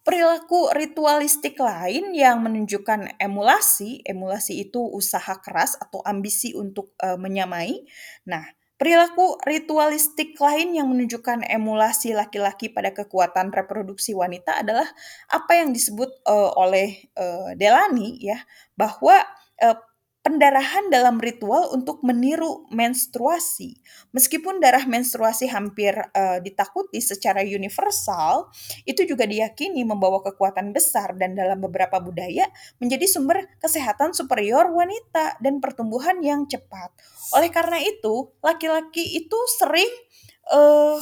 Perilaku ritualistik lain yang menunjukkan emulasi, emulasi itu usaha keras atau ambisi untuk uh, menyamai. Nah, Perilaku ritualistik lain yang menunjukkan emulasi laki-laki pada kekuatan reproduksi wanita adalah apa yang disebut uh, oleh uh, Delany ya bahwa uh, pendarahan dalam ritual untuk meniru menstruasi. Meskipun darah menstruasi hampir uh, ditakuti secara universal, itu juga diyakini membawa kekuatan besar dan dalam beberapa budaya menjadi sumber kesehatan superior wanita dan pertumbuhan yang cepat. Oleh karena itu, laki-laki itu sering uh,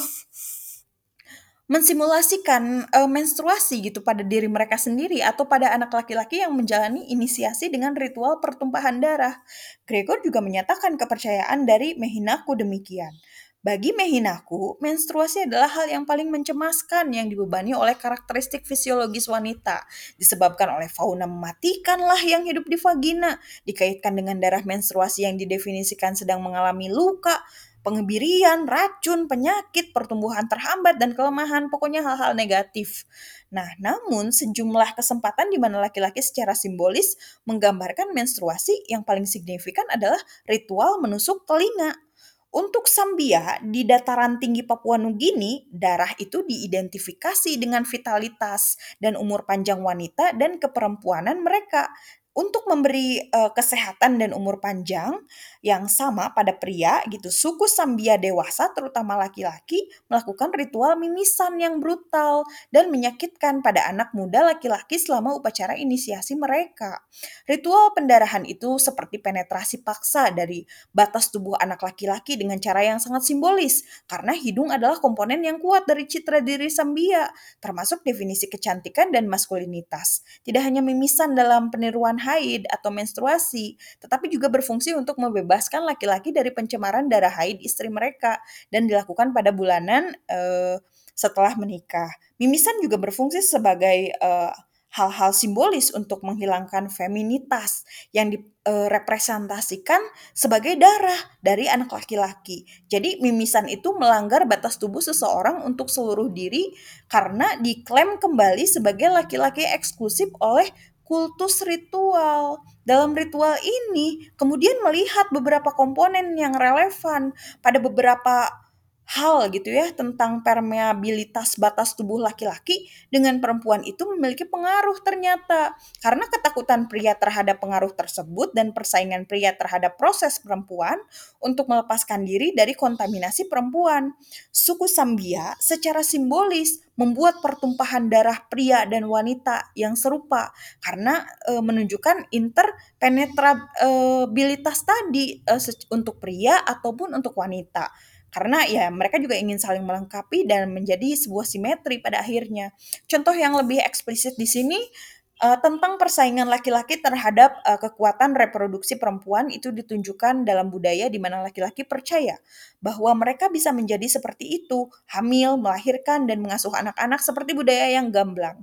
mensimulasikan uh, menstruasi gitu pada diri mereka sendiri atau pada anak laki-laki yang menjalani inisiasi dengan ritual pertumpahan darah. Gregor juga menyatakan kepercayaan dari Mehinaku demikian. Bagi Mehinaku, menstruasi adalah hal yang paling mencemaskan yang dibebani oleh karakteristik fisiologis wanita, disebabkan oleh fauna mematikan lah yang hidup di vagina, dikaitkan dengan darah menstruasi yang didefinisikan sedang mengalami luka, pengebirian, racun, penyakit, pertumbuhan terhambat, dan kelemahan, pokoknya hal-hal negatif. Nah, namun sejumlah kesempatan di mana laki-laki secara simbolis menggambarkan menstruasi yang paling signifikan adalah ritual menusuk telinga. Untuk Sambia di dataran tinggi Papua Nugini, darah itu diidentifikasi dengan vitalitas dan umur panjang wanita dan keperempuanan mereka untuk memberi uh, kesehatan dan umur panjang yang sama pada pria gitu, suku Sambia dewasa terutama laki-laki melakukan ritual mimisan yang brutal dan menyakitkan pada anak muda laki-laki selama upacara inisiasi mereka. Ritual pendarahan itu seperti penetrasi paksa dari batas tubuh anak laki-laki dengan cara yang sangat simbolis karena hidung adalah komponen yang kuat dari citra diri Sambia, termasuk definisi kecantikan dan maskulinitas. Tidak hanya mimisan dalam peniruan haid atau menstruasi, tetapi juga berfungsi untuk membebaskan laki-laki dari pencemaran darah haid istri mereka dan dilakukan pada bulanan uh, setelah menikah. Mimisan juga berfungsi sebagai uh, hal-hal simbolis untuk menghilangkan feminitas yang direpresentasikan sebagai darah dari anak laki-laki. Jadi mimisan itu melanggar batas tubuh seseorang untuk seluruh diri karena diklaim kembali sebagai laki-laki eksklusif oleh kultus ritual. Dalam ritual ini, kemudian melihat beberapa komponen yang relevan pada beberapa hal gitu ya tentang permeabilitas batas tubuh laki-laki dengan perempuan itu memiliki pengaruh ternyata. Karena ketakutan pria terhadap pengaruh tersebut dan persaingan pria terhadap proses perempuan untuk melepaskan diri dari kontaminasi perempuan. Suku Sambia secara simbolis membuat pertumpahan darah pria dan wanita yang serupa karena e, menunjukkan interpenetrabilitas tadi e, untuk pria ataupun untuk wanita. Karena ya mereka juga ingin saling melengkapi dan menjadi sebuah simetri pada akhirnya. Contoh yang lebih eksplisit di sini uh, tentang persaingan laki-laki terhadap uh, kekuatan reproduksi perempuan itu ditunjukkan dalam budaya di mana laki-laki percaya bahwa mereka bisa menjadi seperti itu, hamil, melahirkan dan mengasuh anak-anak seperti budaya yang gamblang.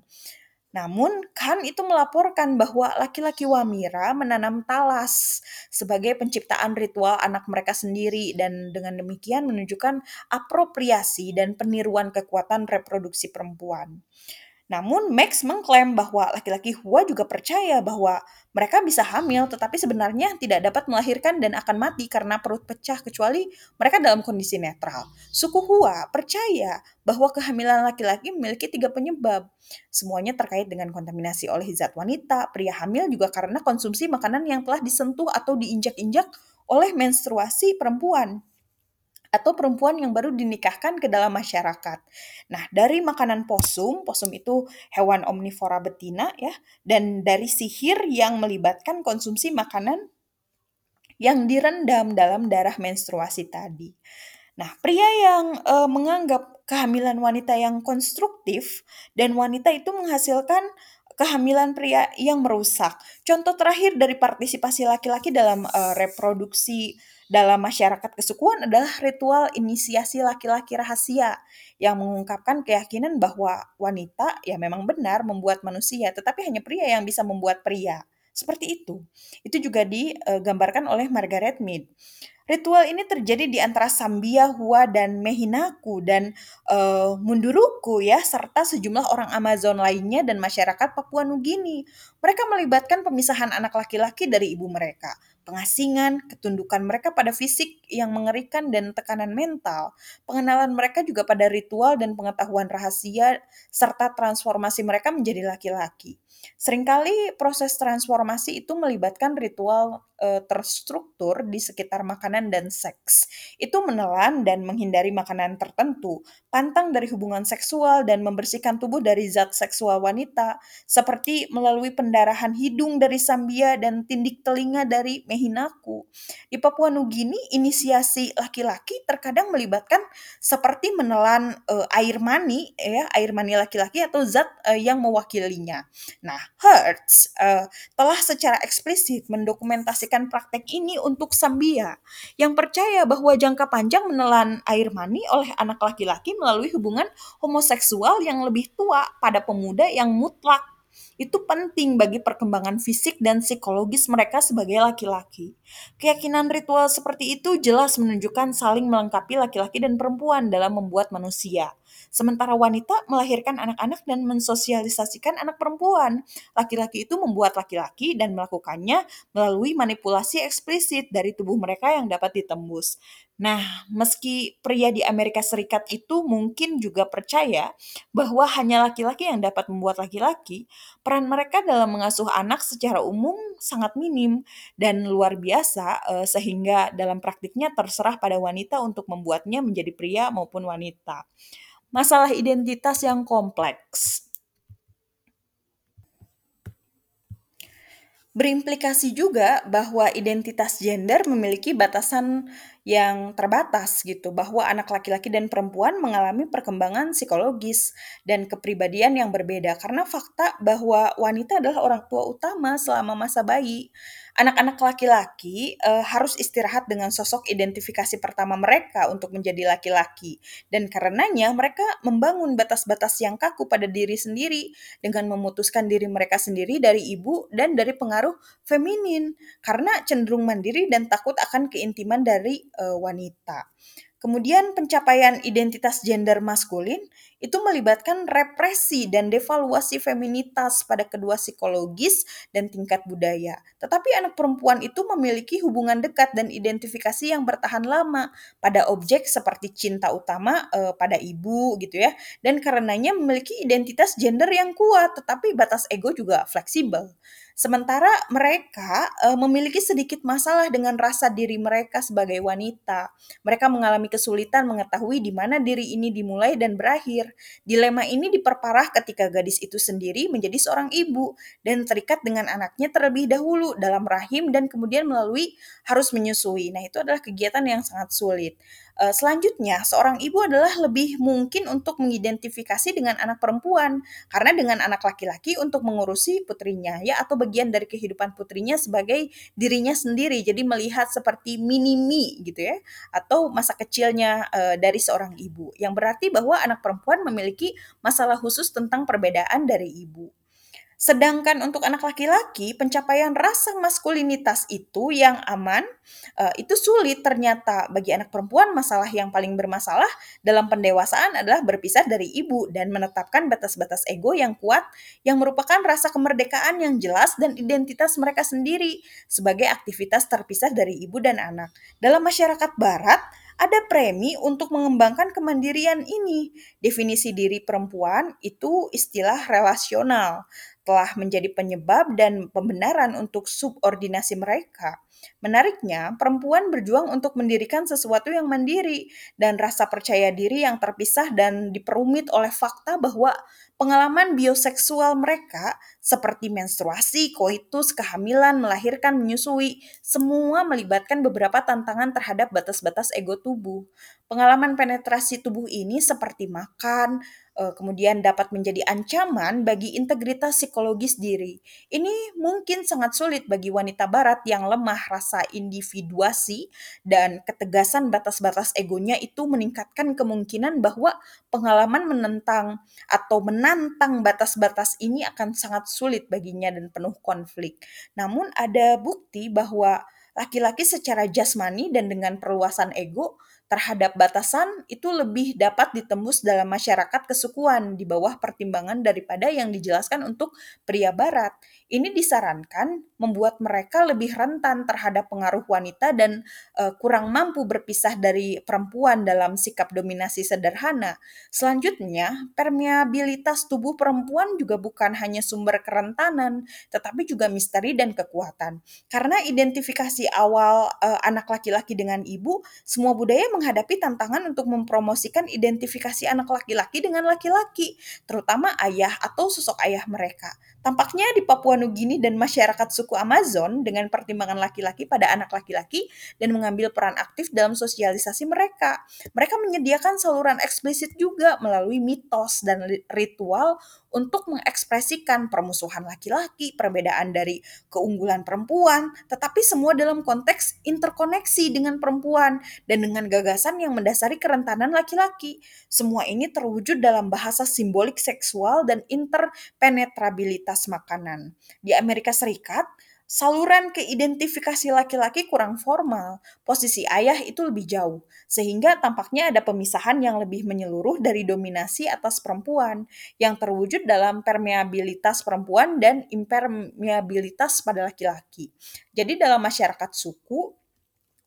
Namun, kan itu melaporkan bahwa laki-laki Wamira menanam talas sebagai penciptaan ritual anak mereka sendiri dan dengan demikian menunjukkan apropriasi dan peniruan kekuatan reproduksi perempuan. Namun Max mengklaim bahwa laki-laki Hua juga percaya bahwa mereka bisa hamil tetapi sebenarnya tidak dapat melahirkan dan akan mati karena perut pecah kecuali mereka dalam kondisi netral. Suku Hua percaya bahwa kehamilan laki-laki memiliki tiga penyebab. Semuanya terkait dengan kontaminasi oleh zat wanita, pria hamil juga karena konsumsi makanan yang telah disentuh atau diinjak-injak oleh menstruasi perempuan atau perempuan yang baru dinikahkan ke dalam masyarakat. Nah, dari makanan posum, posum itu hewan omnivora betina ya, dan dari sihir yang melibatkan konsumsi makanan yang direndam dalam darah menstruasi tadi. Nah, pria yang e, menganggap kehamilan wanita yang konstruktif dan wanita itu menghasilkan kehamilan pria yang merusak. Contoh terakhir dari partisipasi laki-laki dalam e, reproduksi dalam masyarakat kesukuan adalah ritual inisiasi laki-laki rahasia yang mengungkapkan keyakinan bahwa wanita ya memang benar membuat manusia, tetapi hanya pria yang bisa membuat pria. Seperti itu. Itu juga digambarkan oleh Margaret Mead. Ritual ini terjadi di antara Sambia, Hua, dan Mehinaku dan uh, Munduruku ya, serta sejumlah orang Amazon lainnya dan masyarakat Papua Nugini. Mereka melibatkan pemisahan anak laki-laki dari ibu mereka pengasingan, ketundukan mereka pada fisik yang mengerikan dan tekanan mental, pengenalan mereka juga pada ritual dan pengetahuan rahasia, serta transformasi mereka menjadi laki-laki. Seringkali proses transformasi itu melibatkan ritual e, terstruktur di sekitar makanan dan seks. Itu menelan dan menghindari makanan tertentu, pantang dari hubungan seksual dan membersihkan tubuh dari zat seksual wanita, seperti melalui pendarahan hidung dari Sambia dan tindik telinga dari Mehinaku. Di Papua Nugini, inisiasi laki-laki terkadang melibatkan seperti menelan e, air mani, ya, air mani laki-laki atau zat e, yang mewakilinya. Nah, Hertz uh, telah secara eksplisit mendokumentasikan praktek ini untuk Sambia yang percaya bahwa jangka panjang menelan air mani oleh anak laki-laki melalui hubungan homoseksual yang lebih tua pada pemuda yang mutlak itu penting bagi perkembangan fisik dan psikologis mereka sebagai laki-laki. Keyakinan ritual seperti itu jelas menunjukkan saling melengkapi laki-laki dan perempuan dalam membuat manusia. Sementara wanita melahirkan anak-anak dan mensosialisasikan anak perempuan. Laki-laki itu membuat laki-laki dan melakukannya melalui manipulasi eksplisit dari tubuh mereka yang dapat ditembus. Nah, meski pria di Amerika Serikat itu mungkin juga percaya bahwa hanya laki-laki yang dapat membuat laki-laki, peran mereka dalam mengasuh anak secara umum sangat minim dan luar biasa eh, sehingga dalam praktiknya terserah pada wanita untuk membuatnya menjadi pria maupun wanita. Masalah identitas yang kompleks. Berimplikasi juga bahwa identitas gender memiliki batasan yang terbatas gitu bahwa anak laki-laki dan perempuan mengalami perkembangan psikologis dan kepribadian yang berbeda karena fakta bahwa wanita adalah orang tua utama selama masa bayi. Anak-anak laki-laki uh, harus istirahat dengan sosok identifikasi pertama mereka untuk menjadi laki-laki dan karenanya mereka membangun batas-batas yang kaku pada diri sendiri dengan memutuskan diri mereka sendiri dari ibu dan dari pengaruh feminin karena cenderung mandiri dan takut akan keintiman dari uh, wanita. Kemudian pencapaian identitas gender maskulin itu melibatkan represi dan devaluasi feminitas pada kedua psikologis dan tingkat budaya. Tetapi anak perempuan itu memiliki hubungan dekat dan identifikasi yang bertahan lama pada objek seperti cinta utama eh, pada ibu gitu ya. Dan karenanya memiliki identitas gender yang kuat, tetapi batas ego juga fleksibel. Sementara mereka uh, memiliki sedikit masalah dengan rasa diri mereka sebagai wanita. Mereka mengalami kesulitan mengetahui di mana diri ini dimulai dan berakhir. Dilema ini diperparah ketika gadis itu sendiri menjadi seorang ibu dan terikat dengan anaknya terlebih dahulu dalam rahim dan kemudian melalui harus menyusui. Nah, itu adalah kegiatan yang sangat sulit. Uh, selanjutnya, seorang ibu adalah lebih mungkin untuk mengidentifikasi dengan anak perempuan karena dengan anak laki-laki untuk mengurusi putrinya ya atau bagian dari kehidupan putrinya sebagai dirinya sendiri. Jadi melihat seperti mini-me gitu ya atau masa kecilnya uh, dari seorang ibu. Yang berarti bahwa anak perempuan memiliki masalah khusus tentang perbedaan dari ibu. Sedangkan untuk anak laki-laki, pencapaian rasa maskulinitas itu yang aman, uh, itu sulit ternyata. Bagi anak perempuan, masalah yang paling bermasalah dalam pendewasaan adalah berpisah dari ibu dan menetapkan batas-batas ego yang kuat yang merupakan rasa kemerdekaan yang jelas dan identitas mereka sendiri sebagai aktivitas terpisah dari ibu dan anak. Dalam masyarakat barat, ada premi untuk mengembangkan kemandirian ini. Definisi diri perempuan itu istilah relasional telah menjadi penyebab dan pembenaran untuk subordinasi mereka. Menariknya, perempuan berjuang untuk mendirikan sesuatu yang mandiri dan rasa percaya diri yang terpisah dan diperumit oleh fakta bahwa pengalaman bioseksual mereka seperti menstruasi, koitus, kehamilan, melahirkan, menyusui, semua melibatkan beberapa tantangan terhadap batas-batas ego tubuh. Pengalaman penetrasi tubuh ini seperti makan, uh, kemudian dapat menjadi ancaman bagi integritas psikologis diri. Ini mungkin sangat sulit bagi wanita barat yang lemah rasa individuasi dan ketegasan batas-batas egonya itu meningkatkan kemungkinan bahwa pengalaman menentang atau menantang batas-batas ini akan sangat sulit baginya dan penuh konflik. Namun ada bukti bahwa laki-laki secara jasmani dan dengan perluasan ego terhadap batasan itu lebih dapat ditembus dalam masyarakat kesukuan di bawah pertimbangan daripada yang dijelaskan untuk pria barat. Ini disarankan membuat mereka lebih rentan terhadap pengaruh wanita dan uh, kurang mampu berpisah dari perempuan dalam sikap dominasi sederhana. Selanjutnya, permeabilitas tubuh perempuan juga bukan hanya sumber kerentanan, tetapi juga misteri dan kekuatan. Karena identifikasi awal uh, anak laki-laki dengan ibu, semua budaya menghadapi tantangan untuk mempromosikan identifikasi anak laki-laki dengan laki-laki, terutama ayah atau sosok ayah mereka. Tampaknya di Papua Nugini dan masyarakat suku Amazon dengan pertimbangan laki-laki pada anak laki-laki dan mengambil peran aktif dalam sosialisasi mereka. Mereka menyediakan saluran eksplisit juga melalui mitos dan ritual untuk mengekspresikan permusuhan laki-laki, perbedaan dari keunggulan perempuan, tetapi semua dalam konteks interkoneksi dengan perempuan dan dengan gagasan yang mendasari kerentanan laki-laki. Semua ini terwujud dalam bahasa simbolik seksual dan interpenetrabilitas makanan. Di Amerika Serikat, Saluran keidentifikasi laki-laki kurang formal, posisi ayah itu lebih jauh, sehingga tampaknya ada pemisahan yang lebih menyeluruh dari dominasi atas perempuan, yang terwujud dalam permeabilitas perempuan dan impermeabilitas pada laki-laki. Jadi dalam masyarakat suku,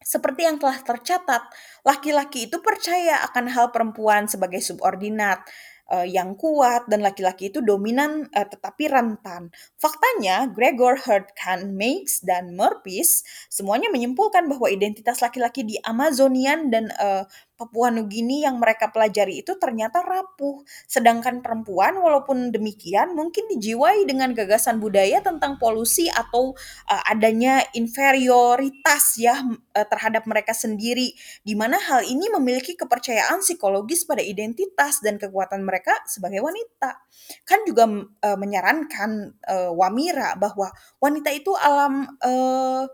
seperti yang telah tercatat, laki-laki itu percaya akan hal perempuan sebagai subordinat, uh, yang kuat dan laki-laki itu dominan uh, tetapi rentan. Faktanya, Gregor Herdkan, Meigs, dan Merpis semuanya menyimpulkan bahwa identitas laki-laki di Amazonian dan uh, Papua Nugini yang mereka pelajari itu ternyata rapuh. Sedangkan perempuan walaupun demikian mungkin dijiwai dengan gagasan budaya tentang polusi atau uh, adanya inferioritas ya uh, terhadap mereka sendiri di mana hal ini memiliki kepercayaan psikologis pada identitas dan kekuatan mereka sebagai wanita. Kan juga uh, menyarankan uh, Wamira bahwa wanita itu alam uh,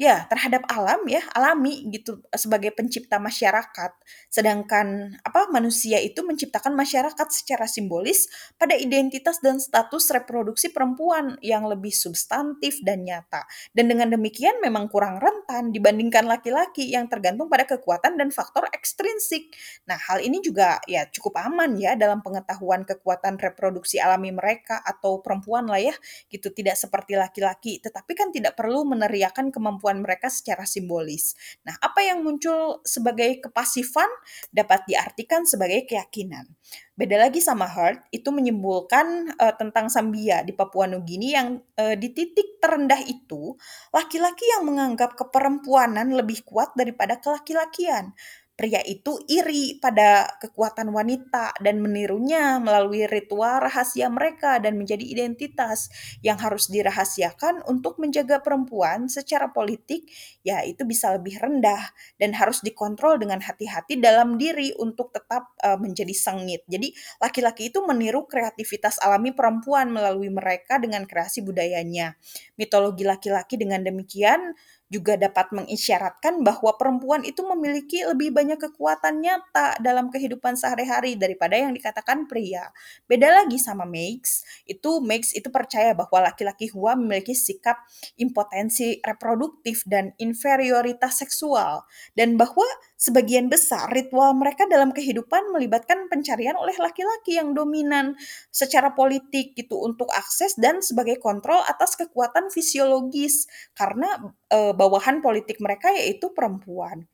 Ya, terhadap alam ya, alami gitu sebagai pencipta masyarakat. Sedangkan apa manusia itu menciptakan masyarakat secara simbolis pada identitas dan status reproduksi perempuan yang lebih substantif dan nyata. Dan dengan demikian memang kurang rentan dibandingkan laki-laki yang tergantung pada kekuatan dan faktor ekstrinsik. Nah, hal ini juga ya cukup aman ya dalam pengetahuan kekuatan reproduksi alami mereka atau perempuan lah ya, gitu tidak seperti laki-laki, tetapi kan tidak perlu meneriakan kemampuan kemampuan mereka secara simbolis. Nah, apa yang muncul sebagai kepasifan dapat diartikan sebagai keyakinan. Beda lagi sama Hart, itu menyimpulkan uh, tentang Sambia di Papua Nugini yang uh, di titik terendah itu, laki-laki yang menganggap keperempuanan lebih kuat daripada kelaki-lakian pria itu iri pada kekuatan wanita dan menirunya melalui ritual rahasia mereka dan menjadi identitas yang harus dirahasiakan untuk menjaga perempuan secara politik ya itu bisa lebih rendah dan harus dikontrol dengan hati-hati dalam diri untuk tetap uh, menjadi sengit. Jadi laki-laki itu meniru kreativitas alami perempuan melalui mereka dengan kreasi budayanya. Mitologi laki-laki dengan demikian juga dapat mengisyaratkan bahwa perempuan itu memiliki lebih banyak kekuatan nyata dalam kehidupan sehari-hari daripada yang dikatakan pria. Beda lagi sama Max, itu Max itu percaya bahwa laki-laki Hua memiliki sikap impotensi reproduktif dan inferioritas seksual dan bahwa sebagian besar ritual mereka dalam kehidupan melibatkan pencarian oleh laki-laki yang dominan secara politik gitu untuk akses dan sebagai kontrol atas kekuatan fisiologis karena e, bawahan politik mereka yaitu perempuan.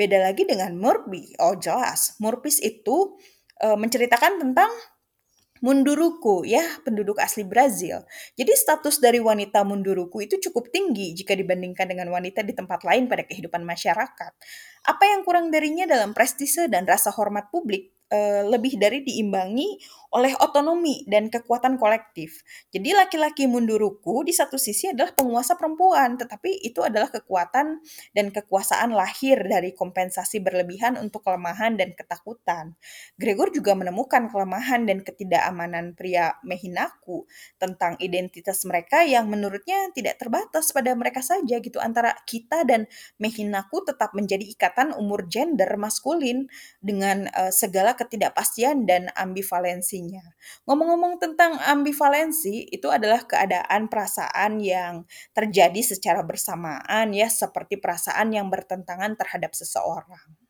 Beda lagi dengan Murphy. Oh jelas, Murphy itu e, menceritakan tentang Munduruku ya, penduduk asli Brazil. Jadi status dari wanita Munduruku itu cukup tinggi jika dibandingkan dengan wanita di tempat lain pada kehidupan masyarakat. Apa yang kurang darinya dalam prestise dan rasa hormat publik uh, lebih dari diimbangi oleh otonomi dan kekuatan kolektif. Jadi laki-laki munduruku di satu sisi adalah penguasa perempuan, tetapi itu adalah kekuatan dan kekuasaan lahir dari kompensasi berlebihan untuk kelemahan dan ketakutan. Gregor juga menemukan kelemahan dan ketidakamanan pria Mehinaku tentang identitas mereka yang menurutnya tidak terbatas pada mereka saja gitu antara kita dan Mehinaku tetap menjadi ikatan umur gender maskulin dengan uh, segala ketidakpastian dan Ngomong-ngomong tentang ambivalensi, itu adalah keadaan perasaan yang terjadi secara bersamaan ya, seperti perasaan yang bertentangan terhadap seseorang.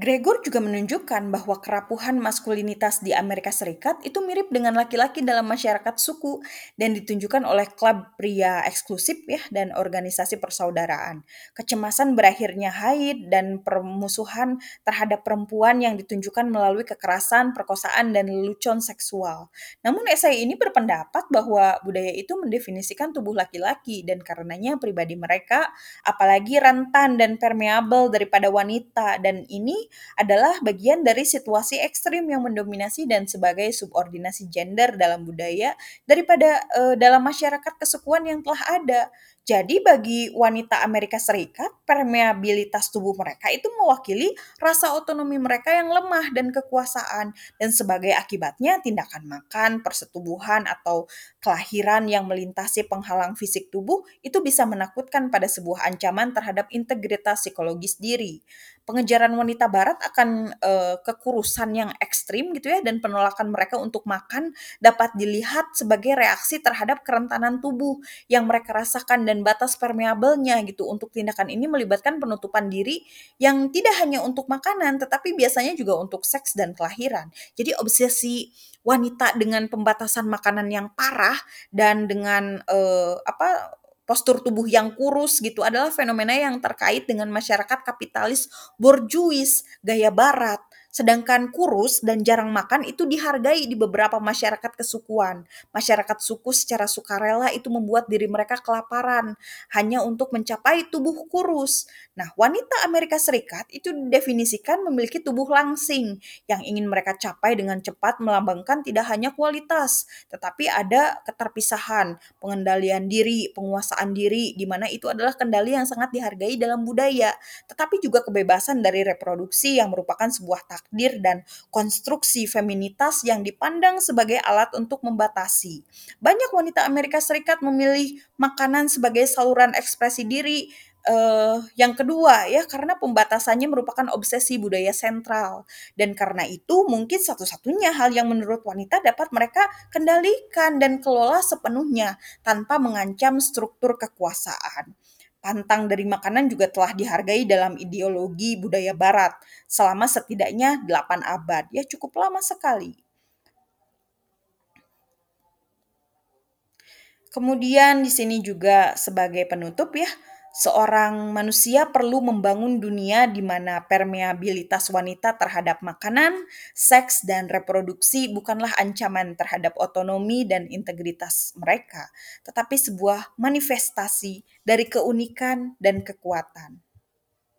Gregor juga menunjukkan bahwa kerapuhan maskulinitas di Amerika Serikat itu mirip dengan laki-laki dalam masyarakat suku dan ditunjukkan oleh klub pria eksklusif ya dan organisasi persaudaraan. Kecemasan berakhirnya haid dan permusuhan terhadap perempuan yang ditunjukkan melalui kekerasan, perkosaan dan lelucon seksual. Namun esai ini berpendapat bahwa budaya itu mendefinisikan tubuh laki-laki dan karenanya pribadi mereka apalagi rentan dan permeabel daripada wanita dan ini adalah bagian dari situasi ekstrim yang mendominasi dan sebagai subordinasi gender dalam budaya daripada uh, dalam masyarakat kesukuan yang telah ada. Jadi bagi wanita Amerika Serikat, permeabilitas tubuh mereka itu mewakili rasa otonomi mereka yang lemah dan kekuasaan dan sebagai akibatnya tindakan makan, persetubuhan atau kelahiran yang melintasi penghalang fisik tubuh itu bisa menakutkan pada sebuah ancaman terhadap integritas psikologis diri pengejaran wanita barat akan uh, kekurusan yang ekstrim gitu ya dan penolakan mereka untuk makan dapat dilihat sebagai reaksi terhadap kerentanan tubuh yang mereka rasakan dan batas permeabelnya gitu. Untuk tindakan ini melibatkan penutupan diri yang tidak hanya untuk makanan tetapi biasanya juga untuk seks dan kelahiran. Jadi obsesi wanita dengan pembatasan makanan yang parah dan dengan uh, apa postur tubuh yang kurus gitu adalah fenomena yang terkait dengan masyarakat kapitalis borjuis gaya barat Sedangkan kurus dan jarang makan itu dihargai di beberapa masyarakat kesukuan. Masyarakat suku secara sukarela itu membuat diri mereka kelaparan hanya untuk mencapai tubuh kurus. Nah, wanita Amerika Serikat itu didefinisikan memiliki tubuh langsing yang ingin mereka capai dengan cepat melambangkan tidak hanya kualitas, tetapi ada keterpisahan, pengendalian diri, penguasaan diri, di mana itu adalah kendali yang sangat dihargai dalam budaya, tetapi juga kebebasan dari reproduksi yang merupakan sebuah takdir dan konstruksi feminitas yang dipandang sebagai alat untuk membatasi. Banyak wanita Amerika Serikat memilih makanan sebagai saluran ekspresi diri uh, yang kedua ya karena pembatasannya merupakan obsesi budaya sentral dan karena itu mungkin satu-satunya hal yang menurut wanita dapat mereka kendalikan dan kelola sepenuhnya tanpa mengancam struktur kekuasaan. Pantang dari makanan juga telah dihargai dalam ideologi budaya barat selama setidaknya 8 abad. Ya cukup lama sekali. Kemudian di sini juga sebagai penutup ya, seorang manusia perlu membangun dunia di mana permeabilitas wanita terhadap makanan, seks, dan reproduksi bukanlah ancaman terhadap otonomi dan integritas mereka, tetapi sebuah manifestasi dari keunikan dan kekuatan.